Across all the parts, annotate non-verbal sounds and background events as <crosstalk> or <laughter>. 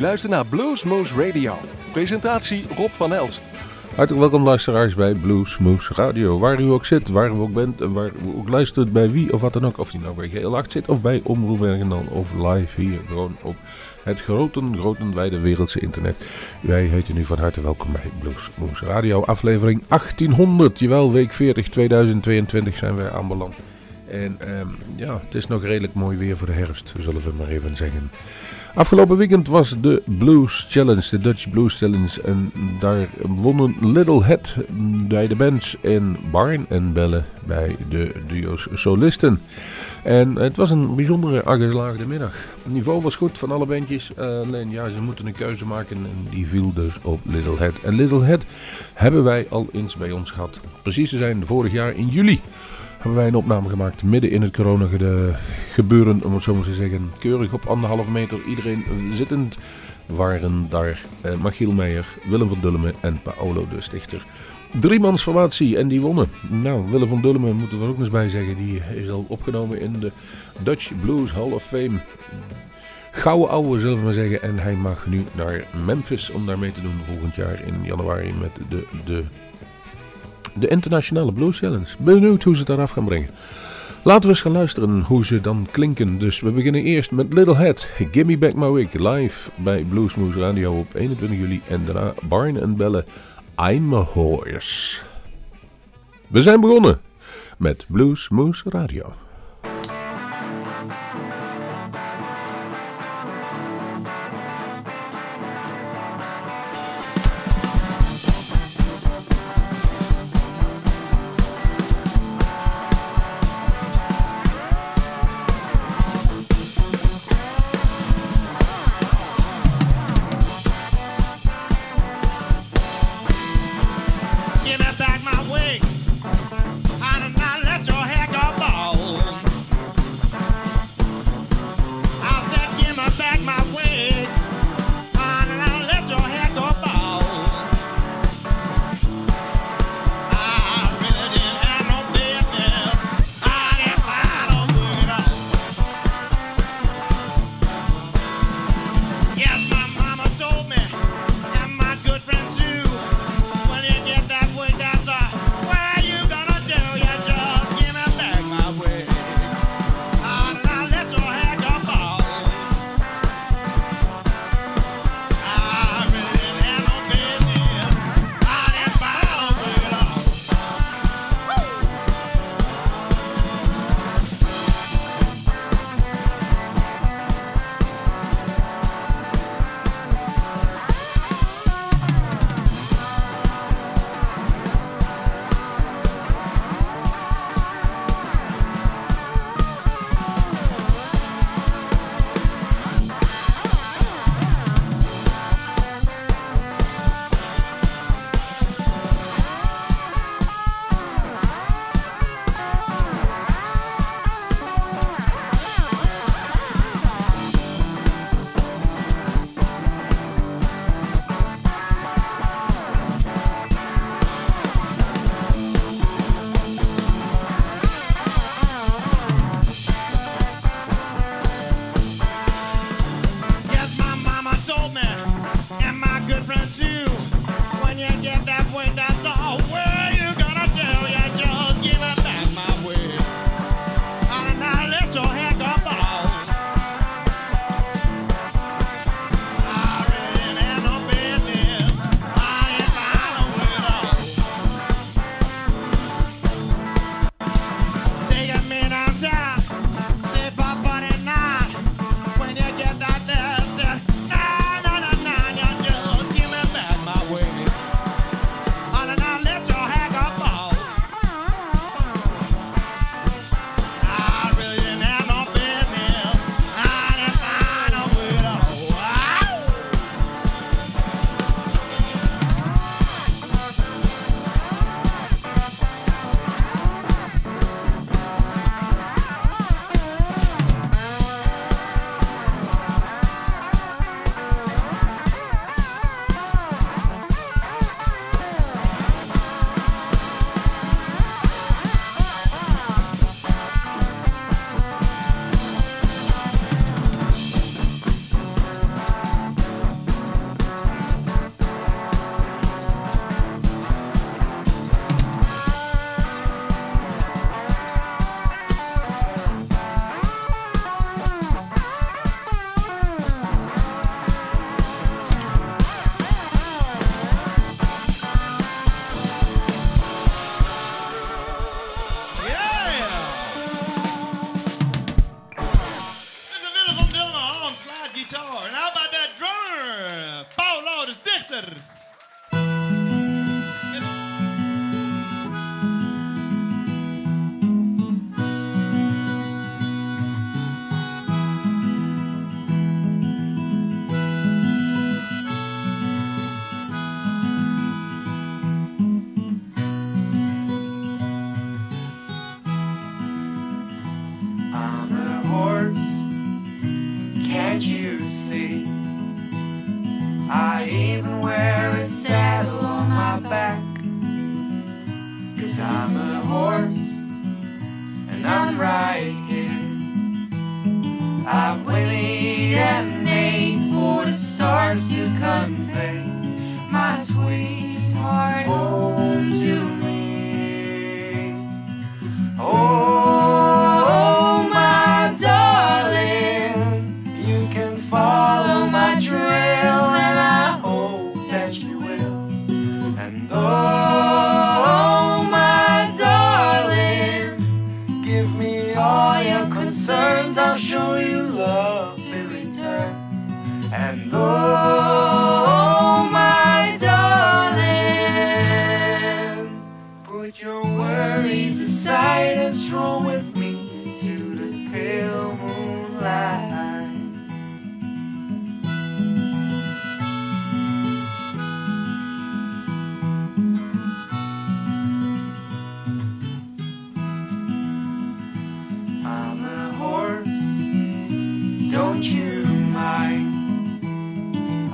luistert naar Bluesmoose Radio. Presentatie Rob van Elst. Hartelijk welkom luisteraars bij Bluesmoose Radio. Waar u ook zit, waar u ook bent en waar u ook luistert bij wie of wat dan ook. Of u nou bij GL8 zit of bij Omroep dan of live hier gewoon op het grote, grote wijde wereldse internet. Wij heten u van harte welkom bij Bluesmoose Radio aflevering 1800. Jawel, week 40 2022 zijn wij aanbeland. En ehm, ja, het is nog redelijk mooi weer voor de herfst, zullen we maar even zeggen. Afgelopen weekend was de Blues Challenge, de Dutch Blues Challenge. En daar wonnen Little Head bij de bands en Barn en Bellen bij de duo's solisten. En het was een bijzondere geslaagde middag. Het niveau was goed van alle bandjes. alleen ja, ze moeten een keuze maken en die viel dus op Little Head. En Little Head hebben wij al eens bij ons gehad. Precies te zijn vorig jaar in juli hebben wij een opname gemaakt midden in het corona gebeuren, om het zo maar te zeggen. Keurig op anderhalf meter, iedereen zittend, waren daar eh, Machiel Meijer, Willem van Dullemen en Paolo de Stichter. Driemansformatie en die wonnen. Nou, Willem van Dullemen moeten we er ook eens bij zeggen, die is al opgenomen in de Dutch Blues Hall of Fame. Gouden ouwe, zullen we maar zeggen. En hij mag nu naar Memphis om daarmee te doen volgend jaar in januari met de, de de Internationale Blues Challenge. Benieuwd hoe ze het daaraf gaan brengen. Laten we eens gaan luisteren hoe ze dan klinken. Dus we beginnen eerst met Little Head. Gimme Back My live bij Bluesmoose Radio op 21 juli. En daarna Barn and Bellen I'm a Horse. We zijn begonnen met Bluesmoose Radio. door. And I'm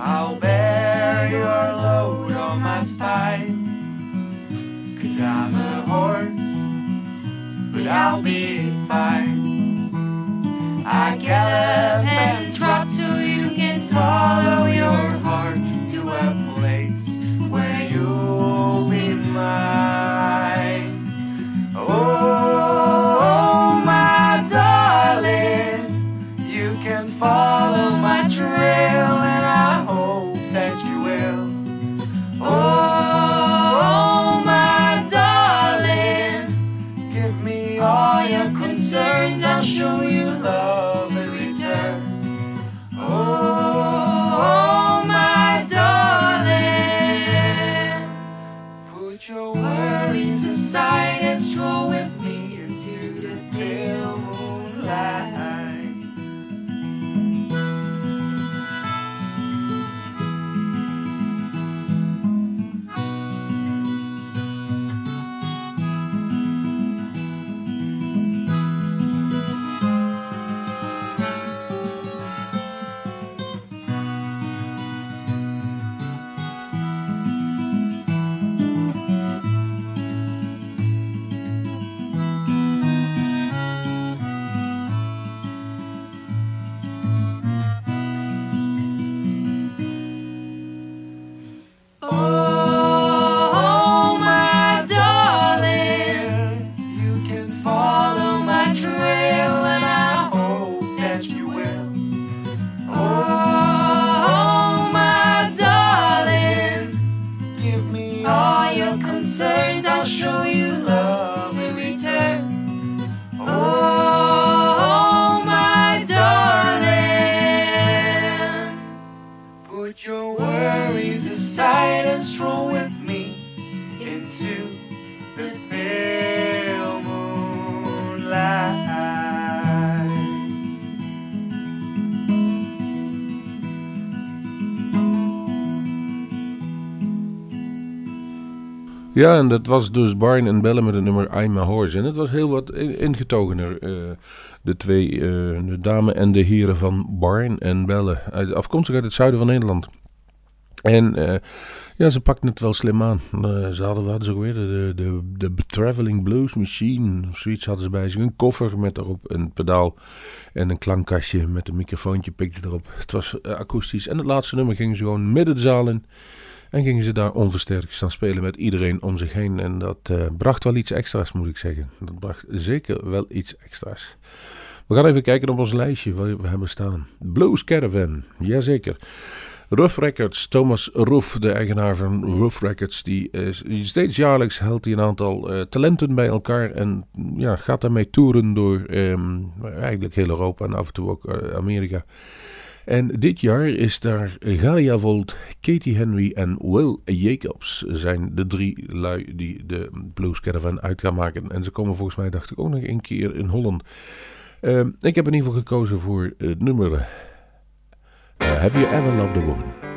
I'll bear your load on my spine. Cause I'm a horse, but I'll be fine. I gallop Ja, en dat was dus Barn en Bellen met het nummer I'm a Horse. En het was heel wat in- ingetogener. eh, de twee, eh, de dame en de heren van Barn en Bellen. Uit- Afkomstig uit het zuiden van Nederland. En eh, ja, ze pakten het wel slim aan. Ze hadden, hadden ze ook weer? De, de, de, Traveling Blues Machine. of Zoiets hadden ze bij zich. Een koffer met erop een pedaal. En een klankkastje met een microfoontje pikte erop. Het was akoestisch. En het laatste nummer gingen ze gewoon midden de zaal in. En gingen ze daar onversterkt staan spelen met iedereen om zich heen. En dat eh, bracht wel iets extra's, moet ik zeggen. Dat bracht zeker wel iets extra's. We gaan even kijken op ons lijstje wat we hebben staan. Blues Caravan, jazeker. Rough Records, Thomas Ruff, de eigenaar van Rough Records, die, eh, steeds jaarlijks haalt hij een aantal eh, talenten bij elkaar en ja, gaat daarmee toeren door ehm, eigenlijk heel Europa en af en toe ook Amerika. En dit jaar is daar Gaia Volt, Katie Henry en Will Jacobs zijn de drie lui die de Blues Caravan uit gaan maken. En ze komen volgens mij, dacht ik, ook nog een keer in Holland. Ehm, ik heb in ieder geval gekozen voor het nummer uh, Have You Ever Loved a Woman?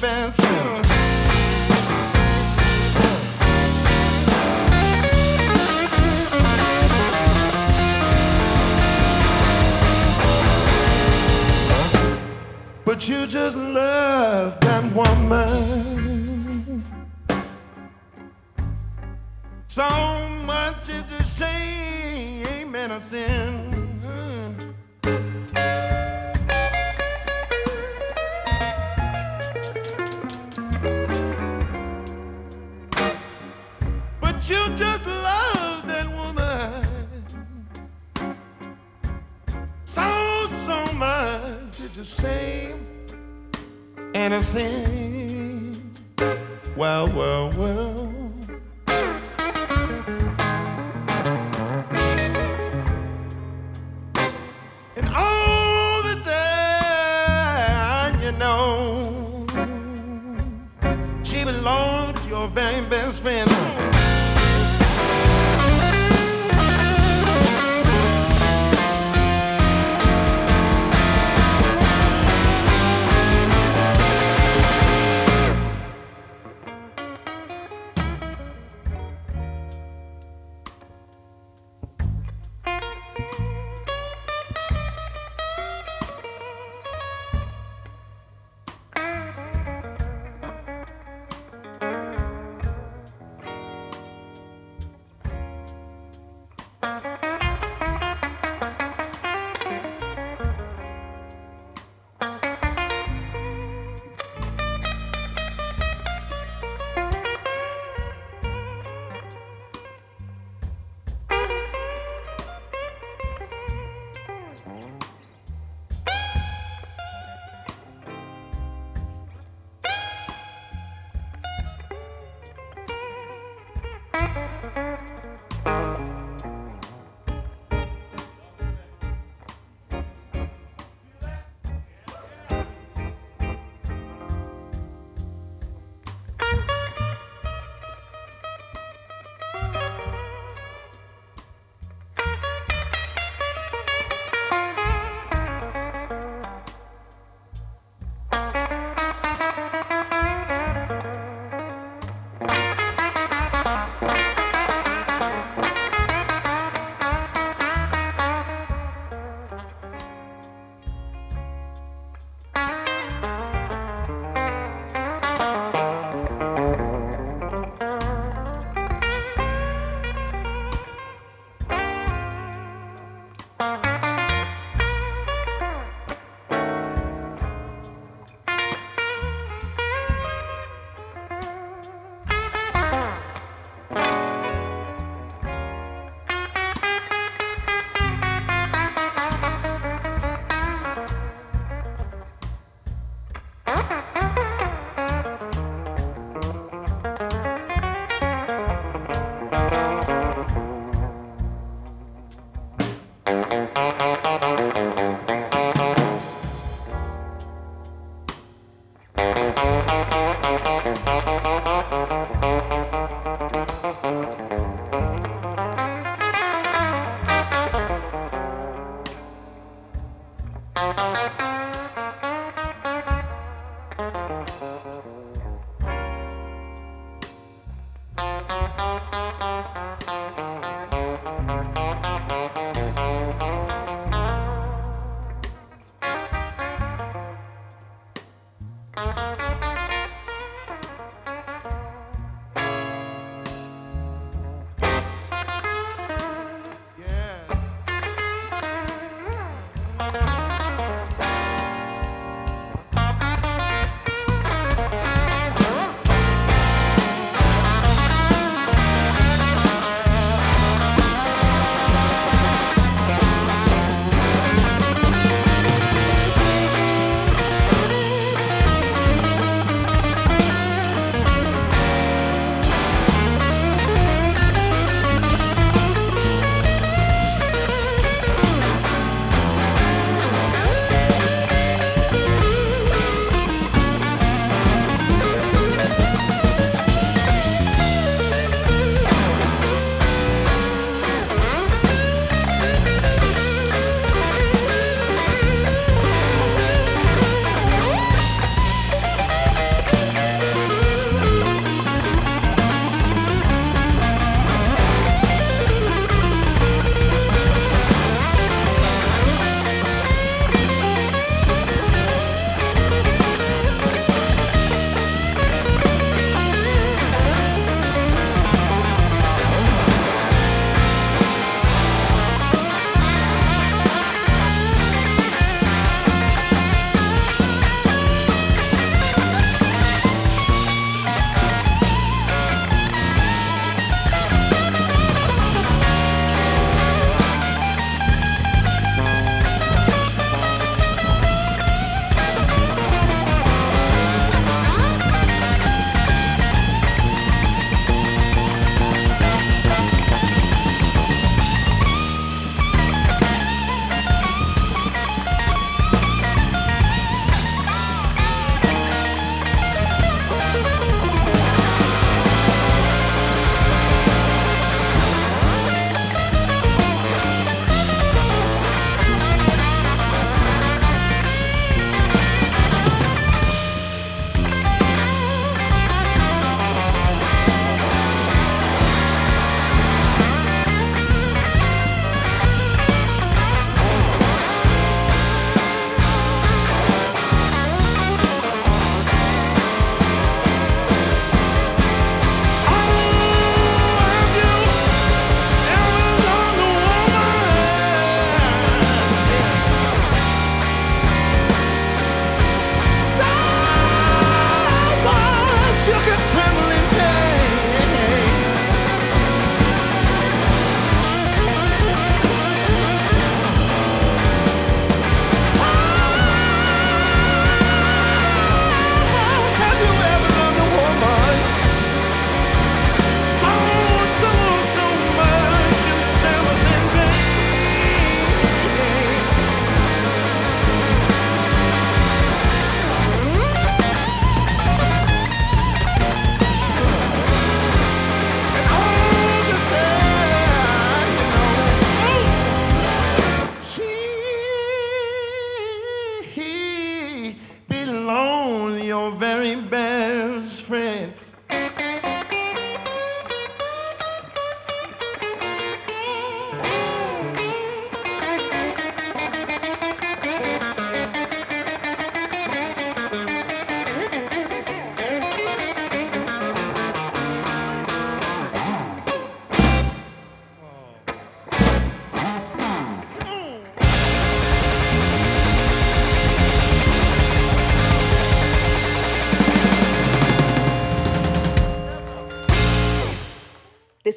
confess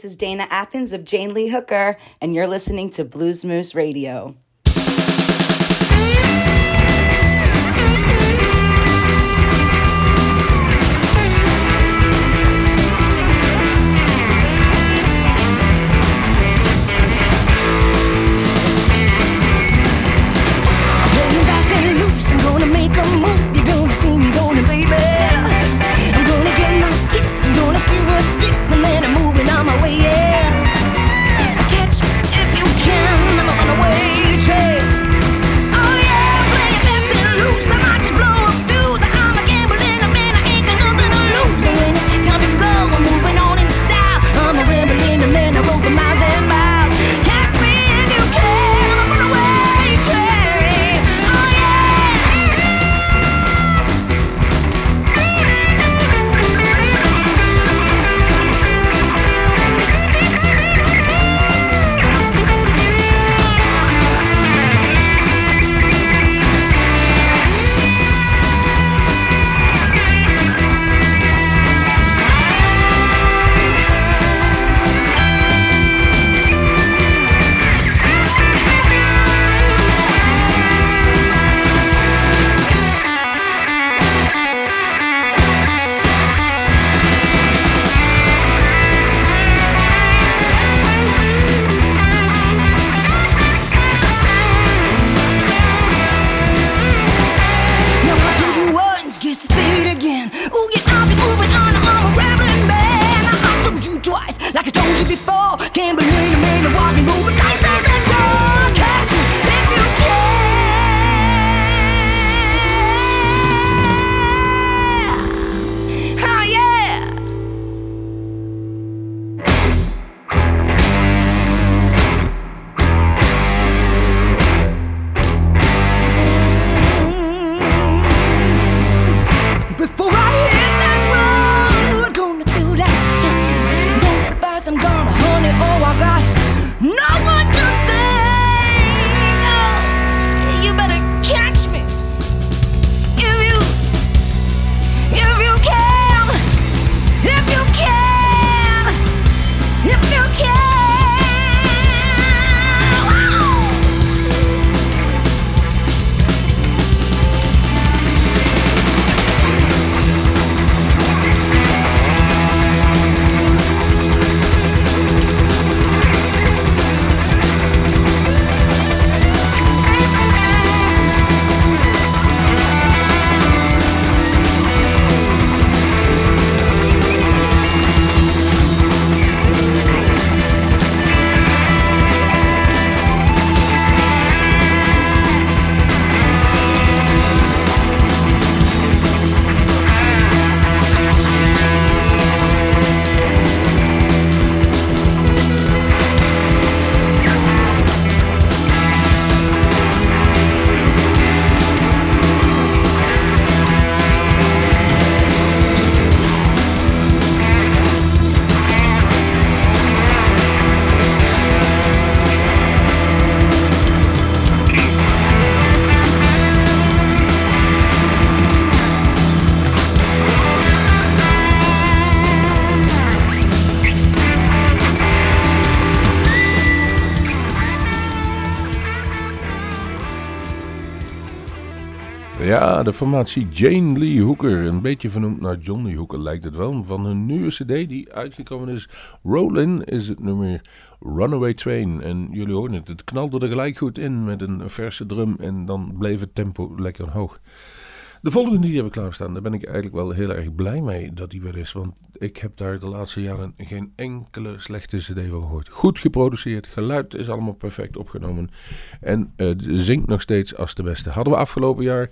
This is Dana Athens of Jane Lee Hooker, and you're listening to Blues Moose Radio. De formatie Jane Lee Hooker. Een beetje vernoemd naar John Lee Hooker lijkt het wel. Van hun nieuwe cd die uitgekomen is. Rollin is het nummer Runaway Train. En jullie horen het, het knalde er gelijk goed in met een verse drum. En dan bleef het tempo lekker hoog. De volgende die heb ik klaarstaan, daar ben ik eigenlijk wel heel erg blij mee dat die weer is. Want ik heb daar de laatste jaren geen enkele slechte cd van gehoord. Goed geproduceerd, geluid is allemaal perfect opgenomen. En het zingt nog steeds als de beste. Hadden we afgelopen jaar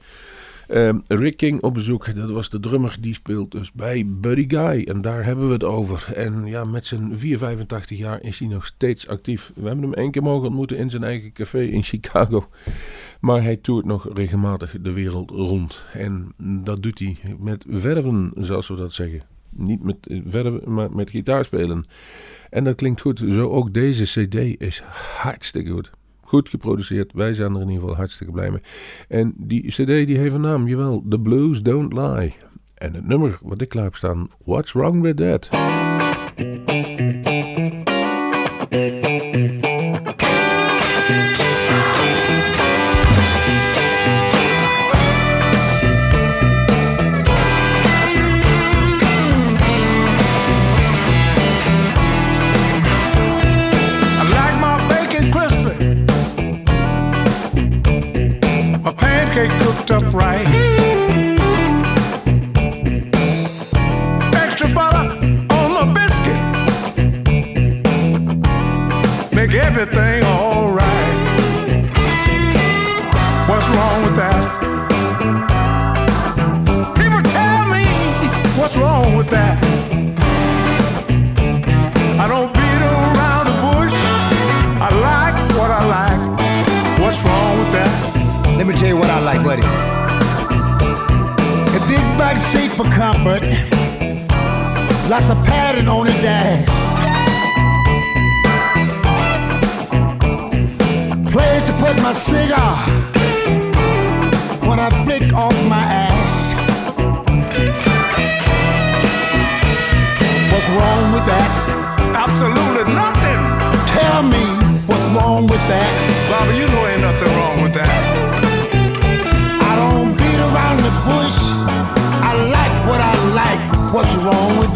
ehm, Rick King op bezoek. Dat was de drummer die speelt dus bij Buddy Guy. En daar hebben we het over. En ja, met zijn 485 jaar is hij nog steeds actief. We hebben hem één keer mogen ontmoeten in zijn eigen café in Chicago. Maar hij toert nog regelmatig de wereld rond. En dat doet hij met verven, zoals we dat zeggen. Niet met verven, maar met gitaarspelen. En dat klinkt goed. Zo ook deze CD is hartstikke goed. Goed geproduceerd. Wij zijn er in ieder geval hartstikke blij mee. En die CD die heeft een naam, jawel. The Blues Don't Lie. En het nummer wat ik klaar heb staan, What's Wrong With That?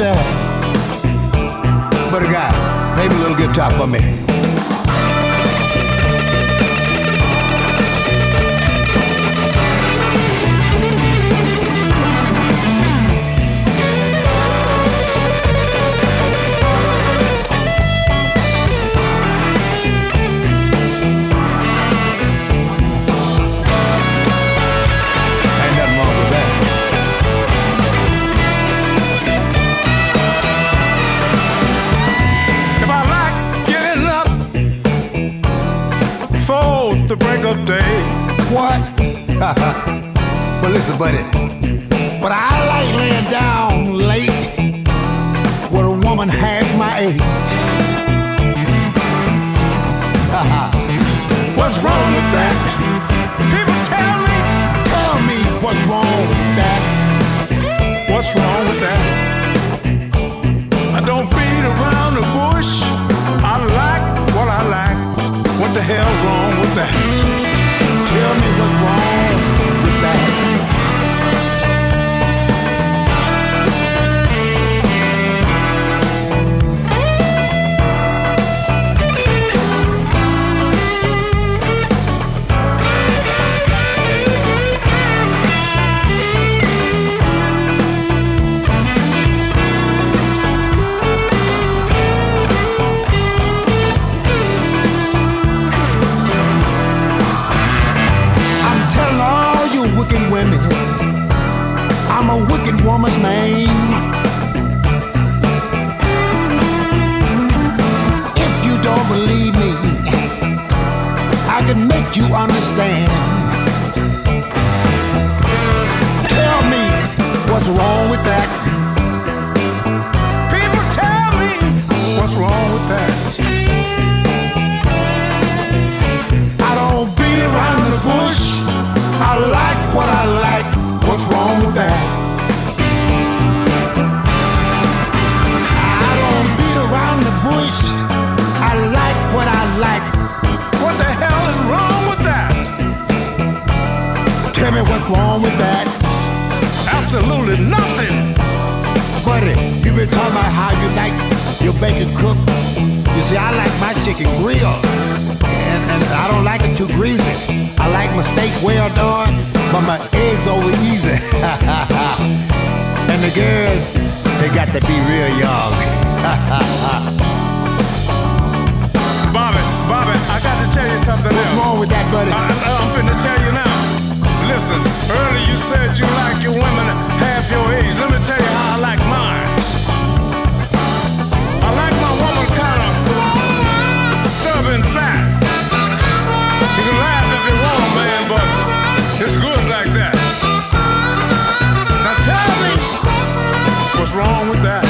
That? But a guy, play me a little guitar for me. <laughs> well, listen, buddy. But I like laying down late with a woman half my age. <laughs> what's wrong with that? People tell me Tell me what's wrong with that. what's wrong with that. I don't beat around the bush. I like what I like. What the hell wrong with that? Tell me what's wrong you understand. Tell me what's wrong Tell me what's wrong with that. Absolutely nothing. Buddy, you been talking about how you like your bacon cooked. You see, I like my chicken grilled. And, and I don't like it too greasy. I like my steak well done, but my eggs over easy. <laughs> and the girls, they got to be real young. Bobby, Bobby, I got to tell you something What's else. wrong with that, buddy? I, I- I'm finna tell you now. Listen, earlier you said you like your women half your age. Let me tell you how I like mine. I like my woman kind of stubborn fat. You can laugh if you want, man, but it's good like that. Now tell me what's wrong with that.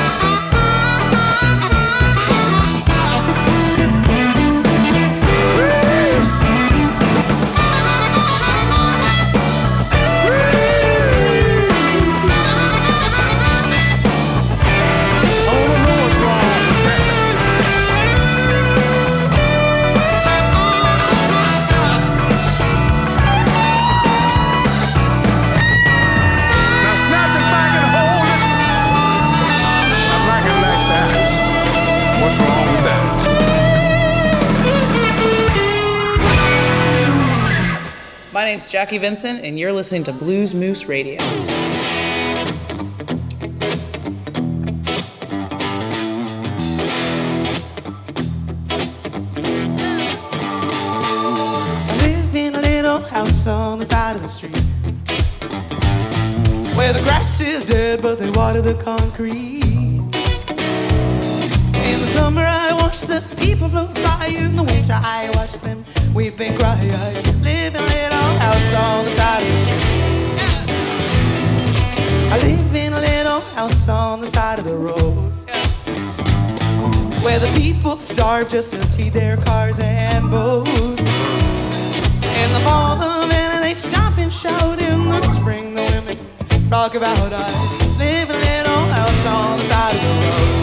Jackie Vincent, and you're listening to Blues Moose Radio. House on the side of the street where the grass is dead, but they water the concrete. In the summer, I watch the people float by. In the winter, I watch them weep and cry. I live in a little house on the side of the street. I live in a little house on the side of the road where the people starve just to feed their cars and boats. In the fall, the men they stop and shout. In the spring, the women rock about. I live in a little house on the side of the road.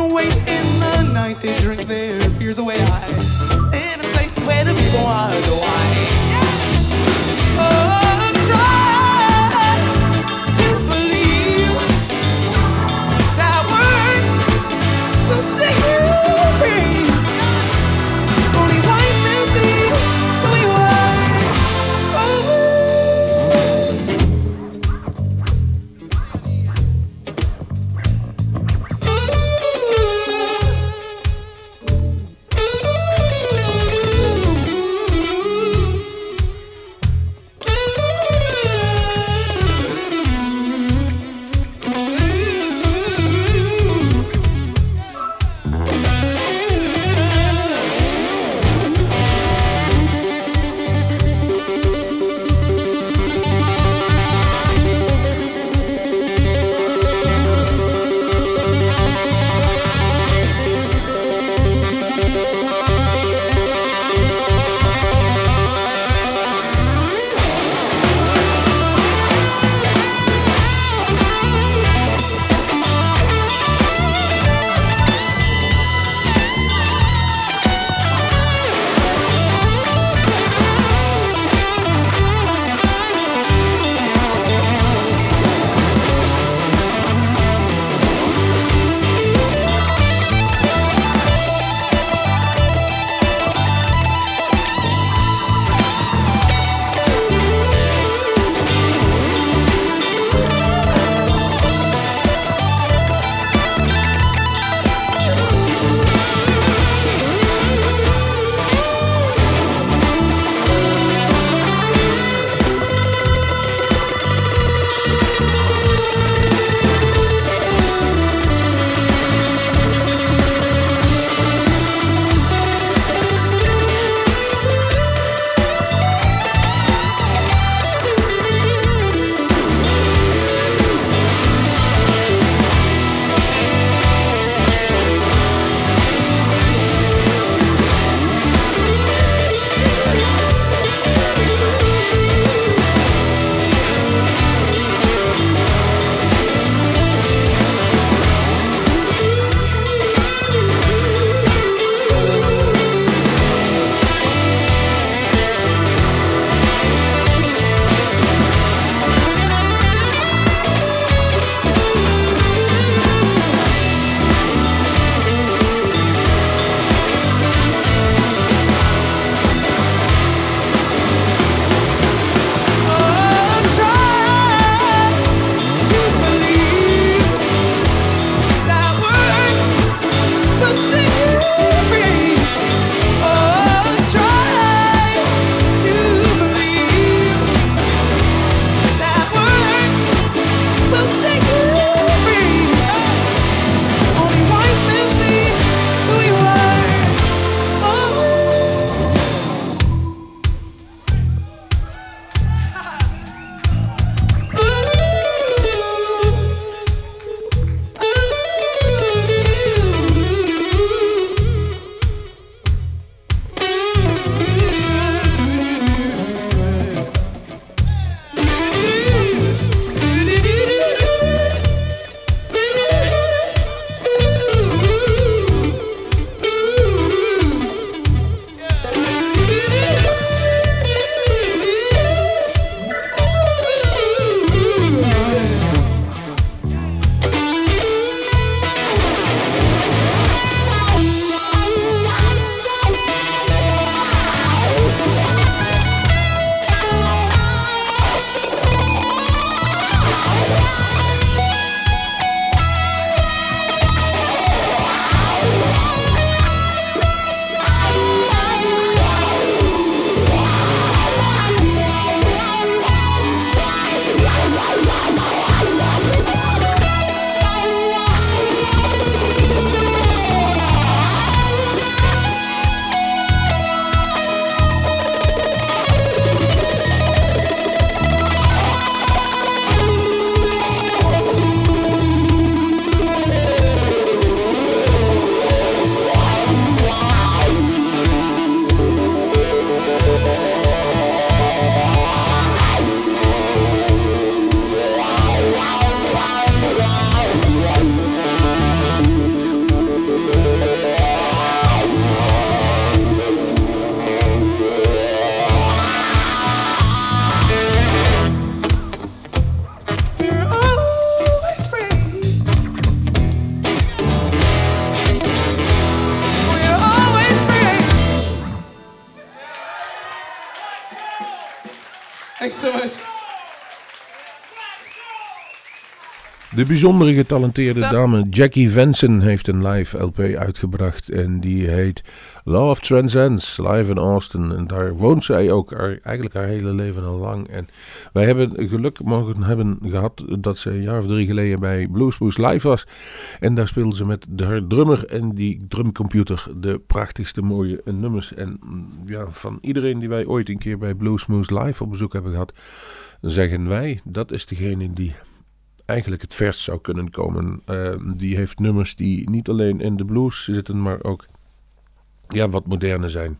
and wait, in the night they drink their fears away. I in a place where the people wonder why. Oh, De bijzondere getalenteerde Zo. dame Jackie Venson heeft een live LP uitgebracht. En die heet Love Transcends, live in Austin. En daar woont zij ook haar- eigenlijk haar hele leven al lang. En wij hebben geluk mogen hebben gehad dat ze een jaar of drie geleden bij Bluesmoose live was. En daar speelde ze met de, haar drummer en die drumcomputer de prachtigste mooie nummers. En mm, ja, van iedereen die wij ooit een keer bij Bluesmoose live op bezoek hebben gehad, zeggen wij dat is degene die eigenlijk het verst zou kunnen komen. Eh, die heeft nummers die niet alleen in de blues zitten, maar ook ja, wat moderner zijn.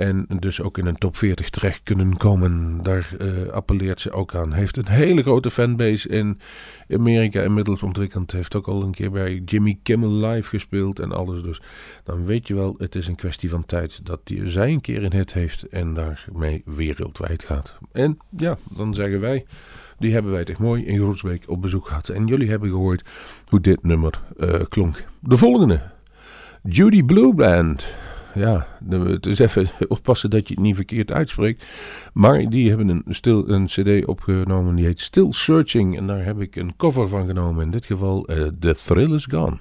En dus ook in een top 40 terecht kunnen komen. Daar eh, appelleert ze ook aan. Heeft een hele grote fanbase in Amerika inmiddels ontwikkeld. Heeft ook al een keer bij Jimmy Kimmel live gespeeld en alles. Dus dan weet je wel, het is een kwestie van tijd dat die, zij een keer een hit heeft en daarmee wereldwijd gaat. En ja, dan zeggen wij, die hebben wij toch mooi in Groesbeek op bezoek gehad. En jullie hebben gehoord hoe dit nummer eh, klonk. De volgende. Judy Blue Band. Ja, het is even <laughs> oppassen dat je het niet verkeerd uitspreekt. Maar die hebben een, stil, een cd opgenomen die heet Still Searching. En daar heb ik een cover van genomen. In dit geval eh, The Thrill Is Gone.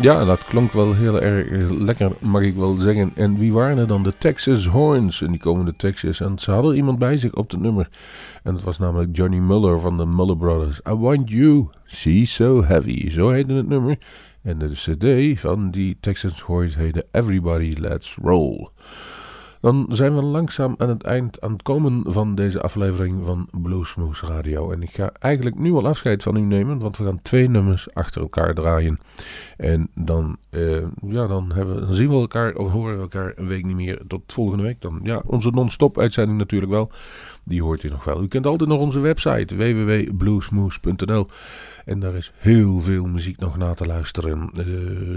Ja, dat klonk wel heel erg lekker, mag ik wel zeggen. En wie waren er dan? De Texas Horns. En die komen de Texas. En ze hadden iemand bij zich op het nummer. En dat was namelijk Johnny Muller van de Muller Brothers. I Want You, See So Heavy. Zo heette het nummer. En de cd van die Texas Horns heette Everybody Let's Roll. Dan zijn we langzaam aan het eind aan het komen van deze aflevering van Bluesmoose Radio. En ik ga eigenlijk nu al afscheid van u nemen, want we gaan twee nummers achter elkaar draaien. En dan, eh, ja, dan, hebben dan zien we elkaar of horen we elkaar een week niet meer. Tot volgende week dan. Ja, onze non-stop uitzending natuurlijk wel. Die hoort u nog wel. U kent altijd nog onze website www.bluesmoose.nl. En daar is heel veel muziek nog na te luisteren. Eh,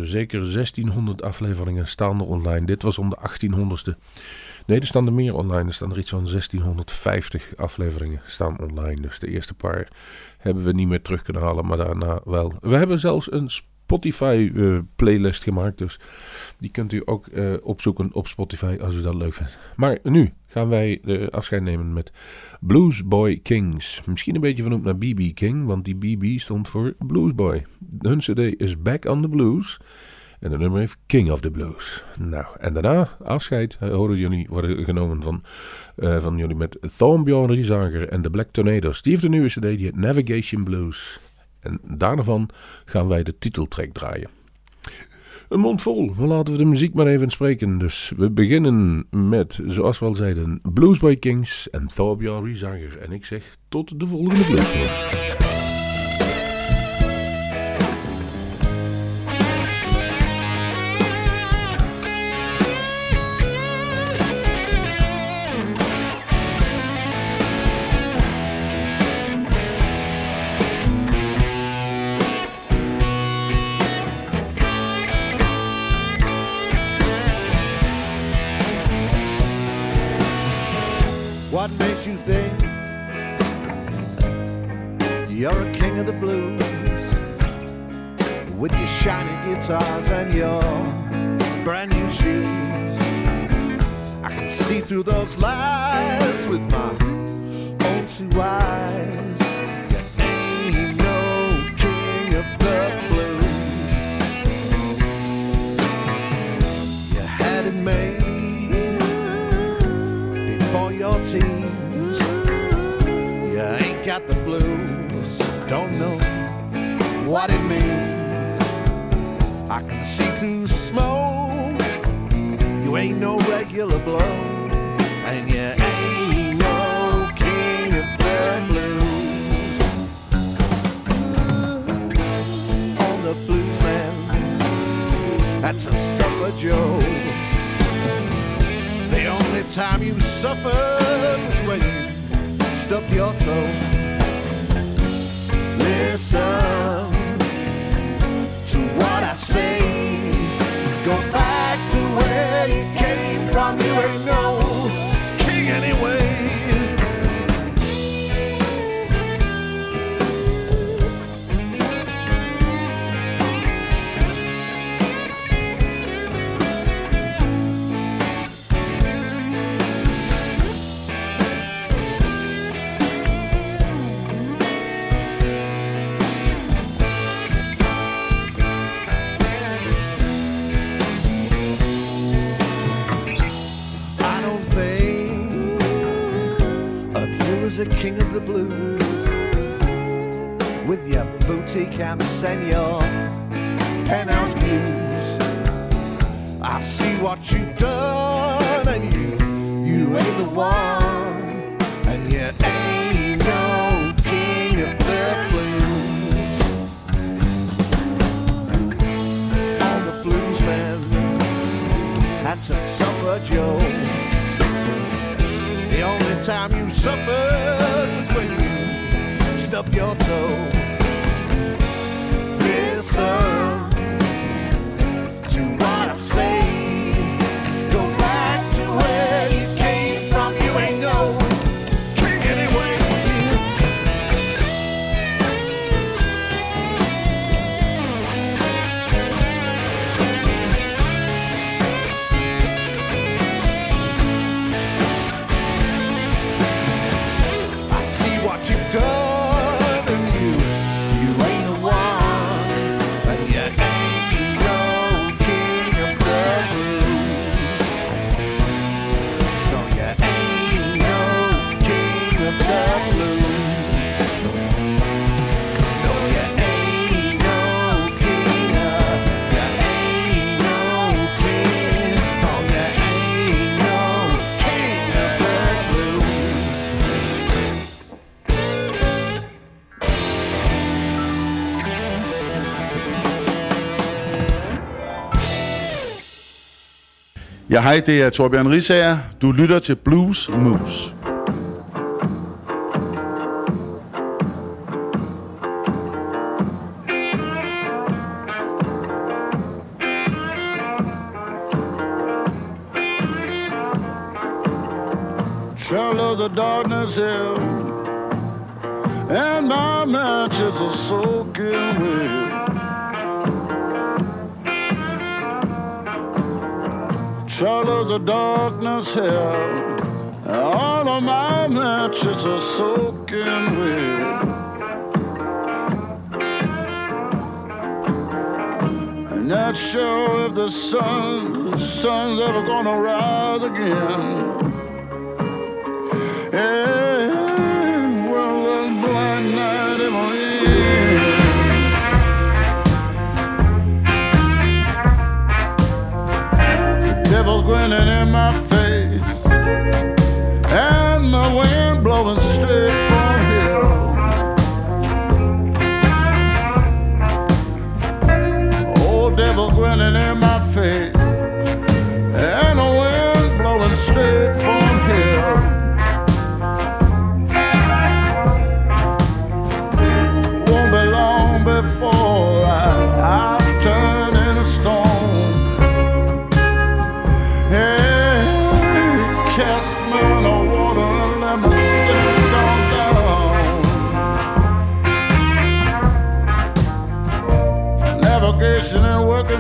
zeker 1600 afleveringen staan er online. Dit was om de 1800ste. Nee, er staan er meer online. Er staan er iets van 1650 afleveringen staan online. Dus de eerste paar hebben we niet meer terug kunnen halen, maar daarna wel. We hebben zelfs een Spotify eh, playlist gemaakt, dus die kunt u ook eh, opzoeken op Spotify als u dat leuk vindt. Maar nu gaan wij de afscheid nemen met Blues Boy Kings. Misschien een beetje vernoemd naar BB King, want die BB stond voor Blues Boy. Hun cd is Back on the Blues. En de nummer heeft King of the Blues. Nou, en daarna, afscheid, eh, horen jullie worden genomen van, eh, van jullie met Thornbjorn Riesager en de Black Tornadoes. Die heeft een nieuwe cd, die heet Navigation Blues. En daarvan gaan wij de titeltrack draaien. Een mond vol, we laten we de muziek maar even spreken. Dus we beginnen met, zoals we al zeiden, Bluesboy Kings en Thornbjorn Riesager. En ik zeg tot de volgende Bluesboy. Ja, hej, det er Torbjørn Risager. Du lytter til Blues Moose. Shadow the darkness here, and my matches are soaking wet. Shall of darkness and all of my matches are soaking wet. And not sure if the sun, sun's ever gonna rise again. Hey, devil grinning in my face, and the wind blowing straight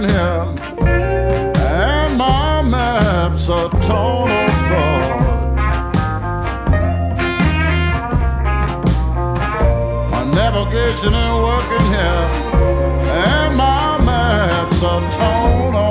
working here, and my maps are torn apart. My navigation ain't working here, and my maps are torn apart.